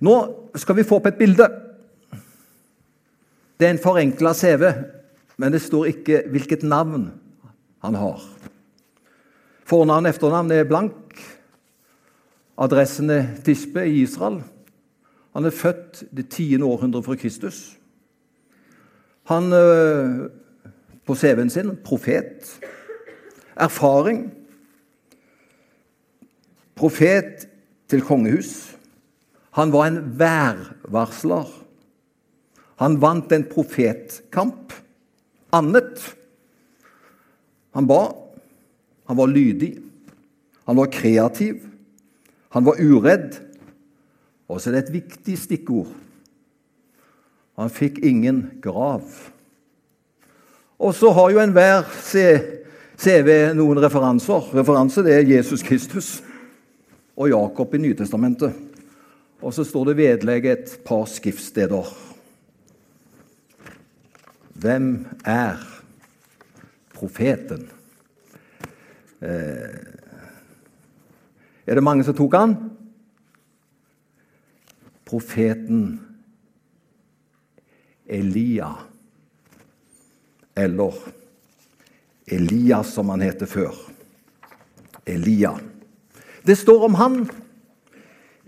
Nå skal vi få opp et bilde. Det er en forenkla CV, men det står ikke hvilket navn han har. Fornavn og etternavn er blank. Adressen er Tispe i Israel. Han er født det tiende århundret før Kristus. Han øh, på CV-en sin profet. Erfaring. Profet til kongehus. Han var en værvarsler. Han vant en profetkamp. Annet. Han ba. Han var lydig. Han var kreativ. Han var uredd. Og så er det et viktig stikkord. Han fikk ingen grav. Og så har jo enhver CV noen referanser. Referanse det er Jesus Kristus og Jakob i Nytestamentet. Og så står det vedlegg et par skriftsteder. Hvem er profeten? Eh, er det mange som tok han? Profeten Elia. Eller Elias, som han heter før. Elia. Det står om han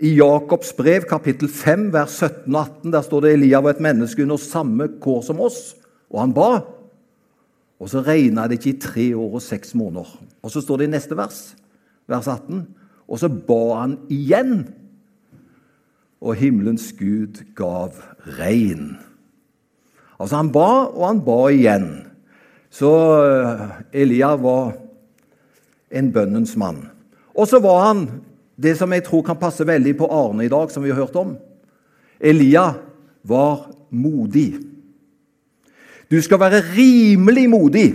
i Jakobs brev, kapittel 5, vers 17 og 18. Der står det Elia var et menneske under samme kår som oss, og han ba. Og så regna det ikke i tre år og seks måneder. Og så står det i neste vers, vers 18, og så ba han igjen. Og himmelens Gud gav regn. Altså, han ba, og han ba igjen. Så eh, Elia var en bønnens mann. Og så var han det som jeg tror kan passe veldig på Arne i dag, som vi har hørt om. Elia var modig. Du skal være rimelig modig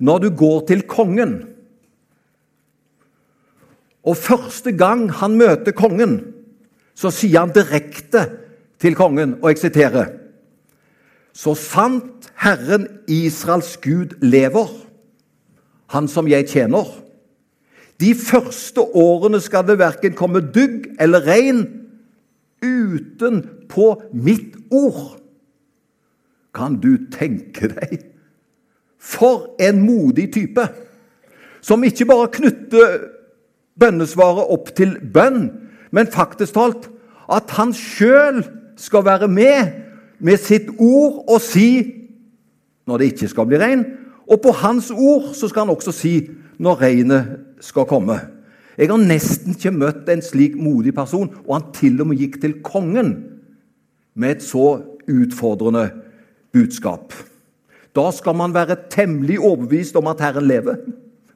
når du går til kongen. Og første gang han møter kongen, så sier han direkte til kongen, og jeg siterer Så sant Herren Israels Gud lever, han som jeg tjener De første årene skal det verken komme dugg eller regn uten på mitt ord. Kan du tenke deg? For en modig type! Som ikke bare knytter bønnesvaret opp til bønn, men faktisk talt at han sjøl skal være med med sitt ord og si når det ikke skal bli regn. Og på hans ord så skal han også si når regnet skal komme. Jeg har nesten ikke møtt en slik modig person, og han til og med gikk til kongen med et så utfordrende budskap. Da skal man være temmelig overbevist om at Herren lever.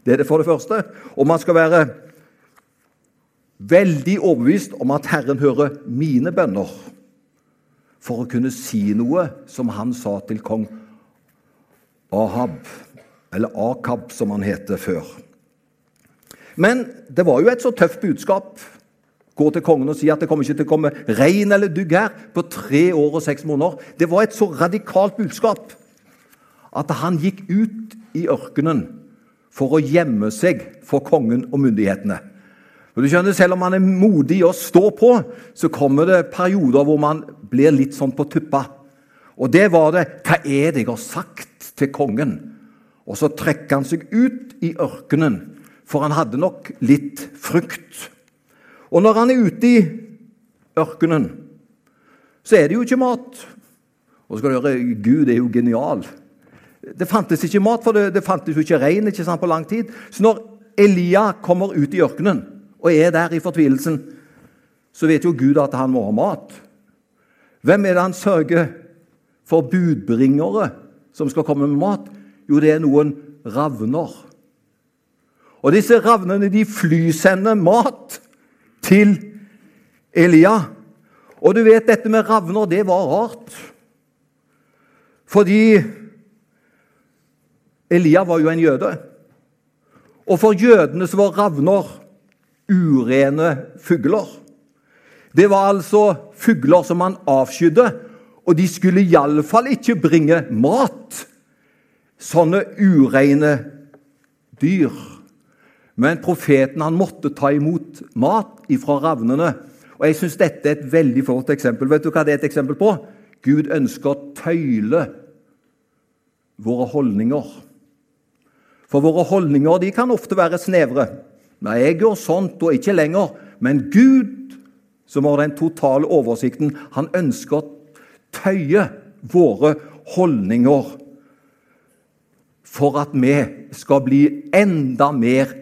Det er det for det første. Og man skal være veldig overbevist om at Herren hører mine bønner for å kunne si noe som han sa til kong Ahab, eller Akab, som han heter før. Men det var jo et så tøft budskap. Gå til kongen og si at det kommer ikke til å komme regn eller dugg her på tre år og seks måneder. Det var et så radikalt budskap at han gikk ut i ørkenen for å gjemme seg for kongen og myndighetene. Og du skjønner, Selv om man er modig og står på, så kommer det perioder hvor man blir litt sånn på tuppa. Og det var det Hva er det jeg har sagt til kongen? Og så trekker han seg ut i ørkenen, for han hadde nok litt frykt. Og når han er ute i ørkenen, så er det jo ikke mat. Og så skal du høre, Gud er jo genial. Det fantes ikke mat, for det, det fantes jo ikke regn ikke sant, på lang tid. Så når Elia kommer ut i ørkenen, og er der i fortvilelsen, så vet jo Gud at han må ha mat. Hvem er det han sørger for budbringere som skal komme med mat? Jo, det er noen ravner. Og disse ravnene de flysender mat til Elia. Og du vet, dette med ravner, det var rart. Fordi Elia var jo en jøde. Og for jødene så var ravner urene fugler. Det var altså fugler som man avskydde, og de skulle iallfall ikke bringe mat. Sånne ureine dyr. Men profeten han måtte ta imot mat ifra ravnene. Og Jeg syns dette er et veldig flott eksempel. Vet du hva det er et eksempel på? Gud ønsker å tøyle våre holdninger. For våre holdninger de kan ofte være snevre. Nei, jeg gjør sånt og ikke lenger. Men Gud, som har den totale oversikten, han ønsker å tøye våre holdninger for at vi skal bli enda mer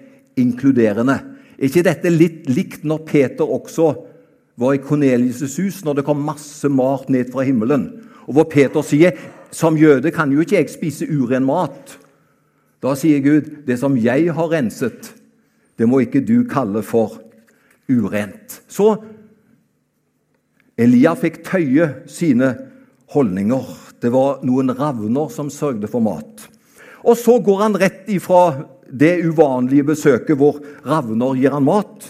inkluderende. Er ikke dette litt likt når Peter også var i Kornelius' hus, når det kom masse mat ned fra himmelen? Og hvor Peter sier som jøde kan jo ikke jeg spise uren mat. Da sier Gud det som jeg har renset, det må ikke du kalle for urent. Så Elia fikk tøye sine holdninger. Det var noen ravner som sørgde for mat. Og så går han rett ifra det uvanlige besøket hvor ravner gir han mat.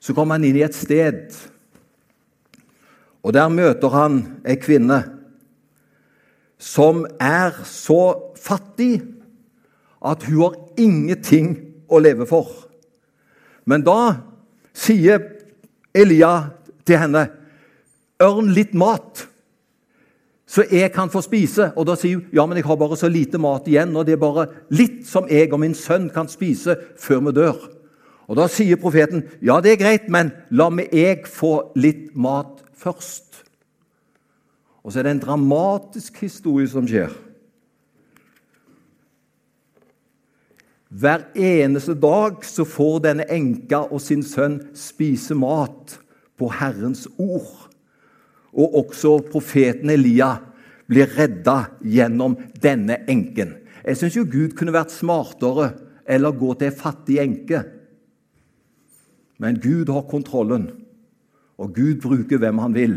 Så kommer han inn i et sted, og der møter han ei kvinne som er så fattig at hun har ingenting å leve for. Men da sier Elia til henne, 'Ørn litt mat' så jeg kan få spise. Og da sier hun ja, men jeg har bare så lite mat igjen, og det er bare litt som jeg og min sønn kan spise før vi dør. Og da sier profeten ja, det er greit, men la meg jeg få litt mat først. Og så er det en dramatisk historie som skjer. Hver eneste dag så får denne enka og sin sønn spise mat på Herrens ord og også profeten Elia blir redda gjennom denne enken. Jeg syns jo Gud kunne vært smartere eller gå til ei fattig enke. Men Gud har kontrollen, og Gud bruker hvem han vil.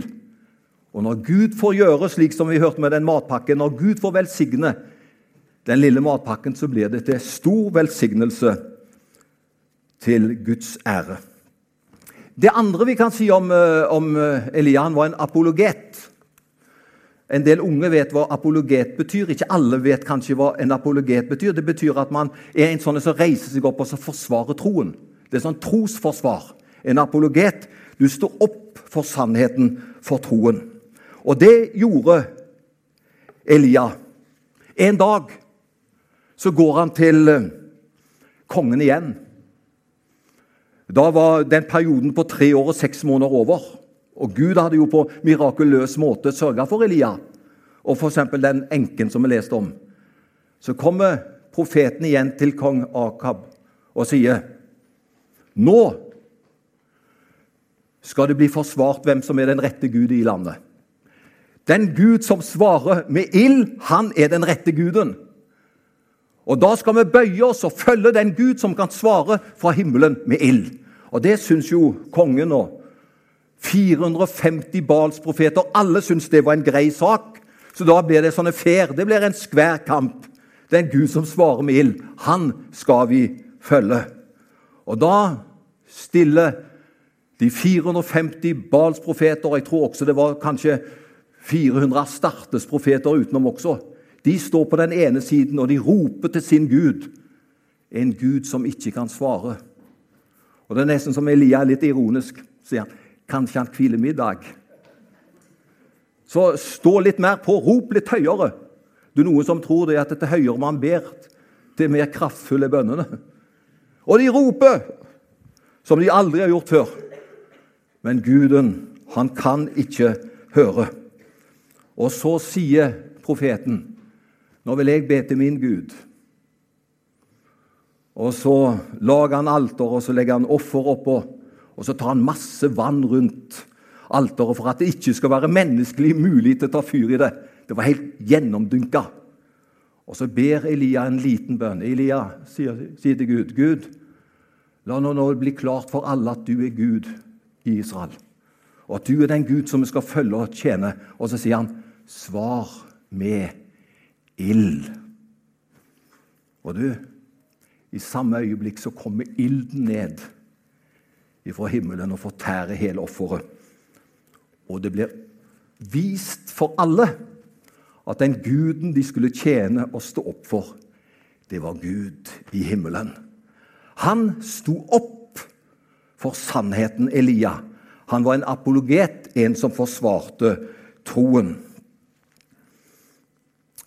Og når Gud får gjøre slik som vi hørte med den matpakken, når Gud får velsigne den lille matpakken, så blir det til stor velsignelse til Guds ære. Det andre vi kan si om, eh, om Elian, Elia, han var en apologet. En del unge vet hva apologet betyr. Ikke alle vet kanskje hva en apologet betyr. Det betyr at man er en sånn som reiser seg opp og forsvarer troen. Det er sånn trosforsvar. En apologet. Du står opp for sannheten, for troen. Og det gjorde Elia. En dag så går han til eh, kongen igjen. Da var den perioden på tre år og seks måneder over. Og Gud hadde jo på mirakuløs måte sørga for Elia og f.eks. den enken som vi leste om. Så kommer profeten igjen til kong Akab og sier Nå skal det bli forsvart hvem som er den rette Gud i landet. Den Gud som svarer med ild, han er den rette guden. Og Da skal vi bøye oss og følge den Gud som kan svare fra himmelen med ild. Og det syns jo kongen og 450 Balsprofeter. Alle syns det var en grei sak. Så da blir det sånne fair. Det blir en skvær kamp. Det er en Gud som svarer med ild. Han skal vi følge. Og da stiller de 450 Balsprofeter, og jeg tror også det var kanskje 400 Astartes profeter utenom også, de står på den ene siden, og de roper til sin Gud. En Gud som ikke kan svare. Og Det er nesten som Elia er litt ironisk. sier han, Kanskje han hviler middag? Så stå litt mer på, rop litt høyere. Det er noen som tror det at dette høyere man ber, til mer kraftfulle bønnene. Og de roper som de aldri har gjort før. Men guden, han kan ikke høre. Og så sier profeten nå vil jeg be til min Gud. Og Så lager han alter, og så legger han offer oppå. Og så tar han masse vann rundt alteret for at det ikke skal være menneskelig mulig til å ta fyr i det. Det var helt gjennomdynka. Og så ber Elia en liten bønn. Elia sier, sier til Gud, 'Gud, la nå, nå bli klart for alle at du er Gud i Israel.' Og at du er den Gud som vi skal følge og tjene. Og så sier han, 'Svar med ild'. Og du, i samme øyeblikk så kommer ilden ned ifra himmelen og fortærer hele offeret. Og det blir vist for alle at den guden de skulle tjene og stå opp for, det var Gud i himmelen. Han sto opp for sannheten, Elia. Han var en apologet, en som forsvarte troen.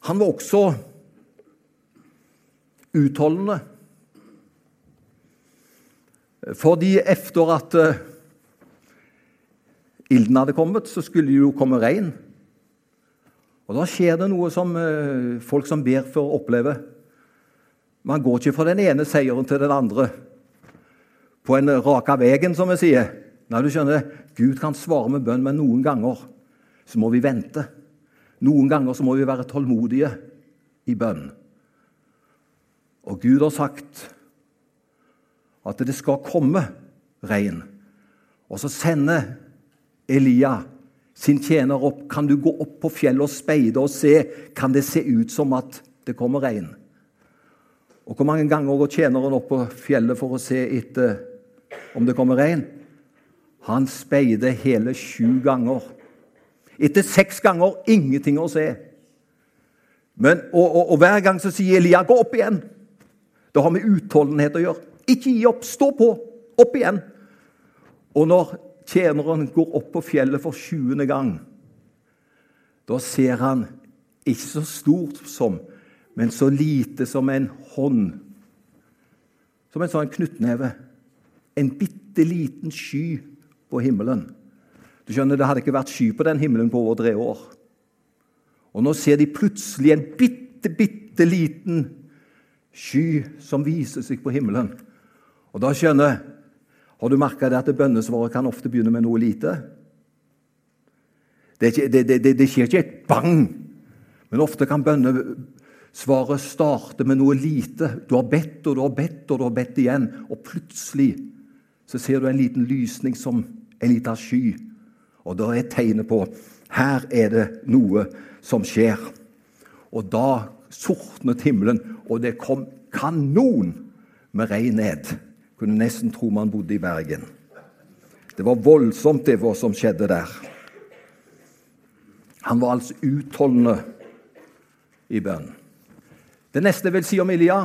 Han var også utholdende. Fordi etter at uh, ilden hadde kommet, så skulle det jo komme regn. Og Da skjer det noe som uh, folk som ber for å oppleve. Man går ikke fra den ene seieren til den andre på en raka veien, som vi sier. Nei, du skjønner, Gud kan svare med bønn, men noen ganger så må vi vente. Noen ganger så må vi være tålmodige i bønn. Og Gud har sagt at det skal komme regn. Og så sender Elia sin tjener opp. Kan du gå opp på fjellet og speide og se? Kan det se ut som at det kommer regn? Og hvor mange ganger går tjeneren opp på fjellet for å se etter om det kommer regn? Han speider hele sju ganger. Etter seks ganger ingenting å se. Men, og, og, og, hver gang så sier Elia 'gå opp igjen'. Det har med utholdenhet å gjøre. Ikke gi opp. Stå på. Opp igjen. Og når tjeneren går opp på fjellet for sjuende gang, da ser han ikke så stort som, men så lite som en hånd. Som en sånn knyttneve. En bitte liten sky på himmelen. Du skjønner, Det hadde ikke vært sky på den himmelen på over tre år. Og nå ser de plutselig en bitte, bitte liten sky som viser seg på himmelen. Og da skjønner Har du merka at bønnesvaret kan ofte begynne med noe lite? Det, ikke, det, det, det skjer ikke et bang, men ofte kan bønnesvaret starte med noe lite. Du har bedt og du har bedt og du har bedt igjen, og plutselig så ser du en liten lysning som en liten sky. Og da er tegnet på her er det noe som skjer. Og da sortnet himmelen, og det kom kanon med regn ned. Kunne nesten tro man bodde i Bergen. Det var voldsomt, det var som skjedde der. Han var altså utholdende i bønn. Det neste vil si om Elia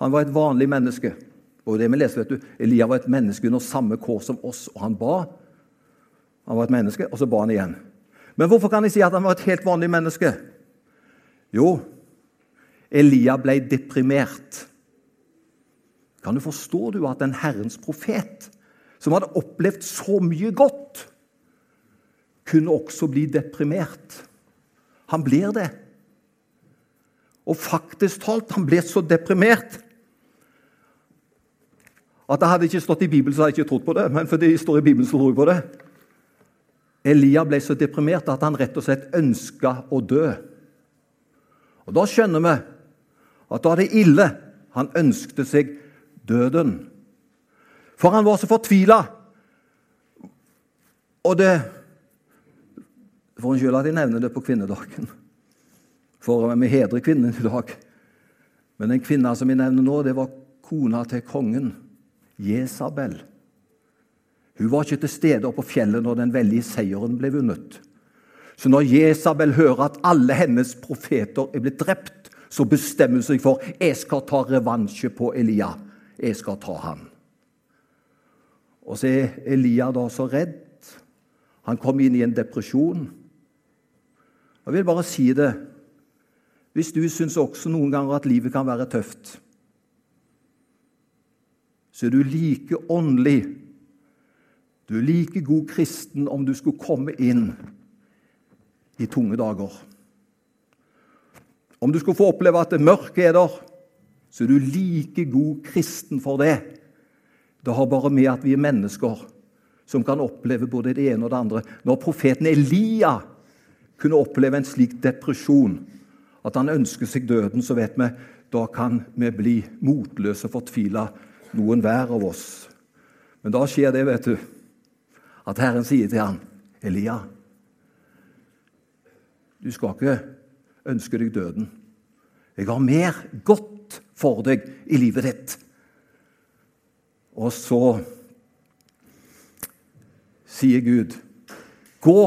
Han var et vanlig menneske. Og det vi leser, vet du, Elia var et menneske under samme kår som oss, og han ba. Han var et menneske, og så ba han igjen. Men hvorfor kan jeg si at han var et helt vanlig menneske? Jo, Elia ble deprimert. Kan du forstå du at en Herrens profet, som hadde opplevd så mye godt, kunne også bli deprimert? Han blir det. Og faktisk talt, han ble så deprimert at det hadde ikke stått i Bibelen, så hadde jeg ikke trodd på det. Men fordi det står i Bibelen, så tror jeg på det. Elia ble så deprimert at han rett og slett ønska å dø. Og Da skjønner vi at da er det ille. Han ønskte seg døden. For han var så fortvila. Og det For unnskyld at jeg nevner det på kvinnedagen, for vi hedrer kvinnen i dag. Men den kvinna som jeg nevner nå, det var kona til kongen, Jesabel. Hun var ikke til stede oppe på fjellet når den veldige seieren ble vunnet. Så når Jesabel hører at alle hennes profeter er blitt drept, så bestemmer hun seg for jeg skal ta revansje på Elia. Jeg skal ta han. Og så er Elia da så redd. Han kom inn i en depresjon. Jeg vil bare si det Hvis du syns også noen ganger at livet kan være tøft, så er du like åndelig, du er like god kristen om du skulle komme inn i tunge dager. Om du skulle få oppleve at mørket er der, så er du like god kristen for det. Det har bare med at vi er mennesker som kan oppleve både det ene og det andre. Når profeten Elia kunne oppleve en slik depresjon, at han ønsker seg døden, så vet vi da kan vi bli motløse og fortvila, noen hver av oss. Men da skjer det, vet du, at Herren sier til han, Elia du skal ikke ønske deg døden. Jeg har mer godt for deg i livet ditt. Og så sier Gud, gå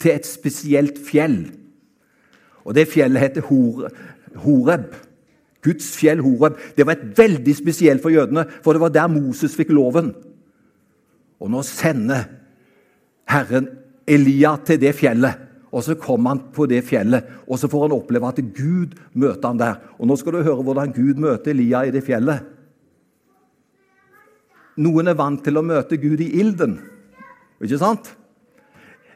til et spesielt fjell. Og det fjellet heter Horeb. Guds fjell Horeb. Det var et veldig spesielt for jødene, for det var der Moses fikk loven. Og nå sender Herren Elia til det fjellet. Og så kommer han på det fjellet, og så får han oppleve at Gud møter han der. Og Nå skal du høre hvordan Gud møter Elia i det fjellet. Noen er vant til å møte Gud i ilden, ikke sant?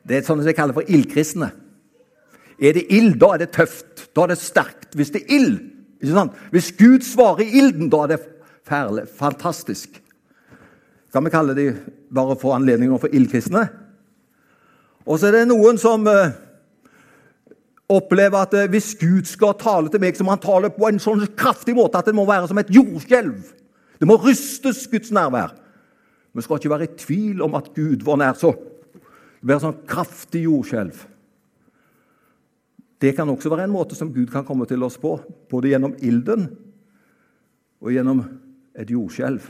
Det er sånn som jeg kaller for ildkristne. Er det ild, da er det tøft. Da er det sterkt. Hvis det er ild ikke sant? Hvis Gud svarer i ilden, da er det færlig, fantastisk. Kan vi kalle de bare for anledninger for ildkristne? Og så er det noen som uh, opplever at uh, hvis Gud skal tale til meg, så må han tale på en sånn kraftig måte at det må være som et jordskjelv. Det må rystes, Guds nærvær. Vi skal ikke være i tvil om at Gud var nær. så Det blir sånn kraftig jordskjelv. Det kan også være en måte som Gud kan komme til oss på, både gjennom ilden og gjennom et jordskjelv.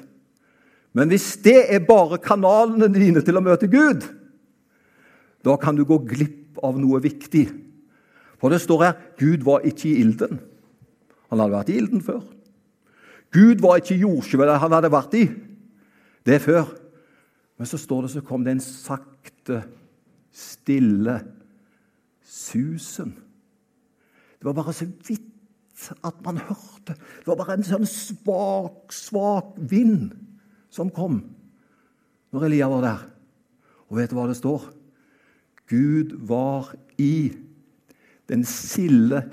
Men hvis det er bare kanalene dine til å møte Gud, da kan du gå glipp av noe viktig. For det står her Gud var ikke i ilden. Han hadde vært i ilden før. Gud var ikke i jordskjelvet han hadde vært i. Det er før. Men så står det så kom det en sakte, stille susen. Det var bare så vidt at man hørte. Det var bare en sånn svak, svak vind som kom når Elia var der. Og vet du hva det står? Gud var i den stille,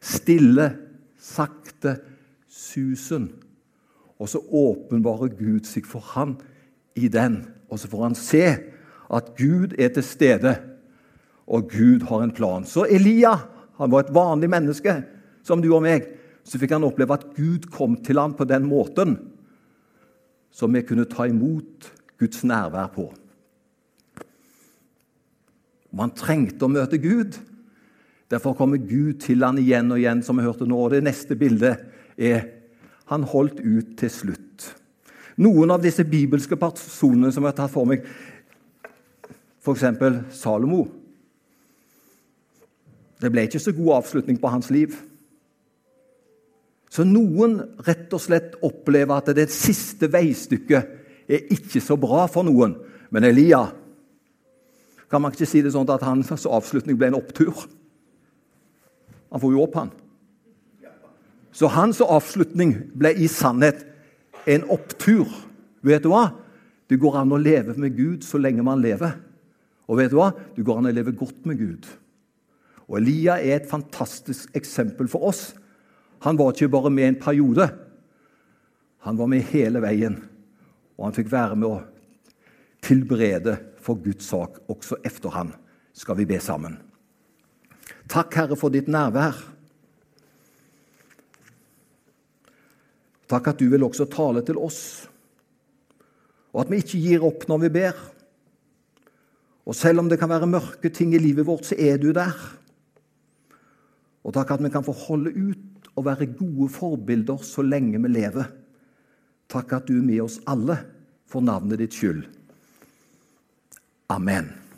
stille, sakte susen. Og så åpenbarer Gud seg for han i den. Og så får han se at Gud er til stede, og Gud har en plan. Så Elia han var et vanlig menneske som du og meg. Så fikk han oppleve at Gud kom til ham på den måten som vi kunne ta imot Guds nærvær på. Man trengte å møte Gud. Derfor kommer Gud til han igjen og igjen, som vi hørte nå. Og det neste bildet er han holdt ut til slutt. Noen av disse bibelske personene som jeg har tatt for meg, f.eks. Salomo Det ble ikke så god avslutning på hans liv. Så noen rett og slett opplever at det siste veistykket er ikke så bra for noen. Men Elia kan man ikke si det sånn at hans avslutning ble en opptur? Han får jo opp, han. Så hans avslutning ble i sannhet en opptur. Vet du hva? Det går an å leve med Gud så lenge man lever. Og vet du hva? Det går an å leve godt med Gud. Og Elia er et fantastisk eksempel for oss. Han var ikke bare med en periode. Han var med hele veien. Og han fikk være med å tilberede for Guds sak også efter han, skal vi be sammen. Takk, Herre, for ditt nærvær. Takk at du vil også tale til oss, og at vi ikke gir opp når vi ber. Og selv om det kan være mørke ting i livet vårt, så er du der. Og takk at vi kan få holde ut og være gode forbilder så lenge vi lever. Takk at du er med oss alle for navnet ditt skyld. Amen.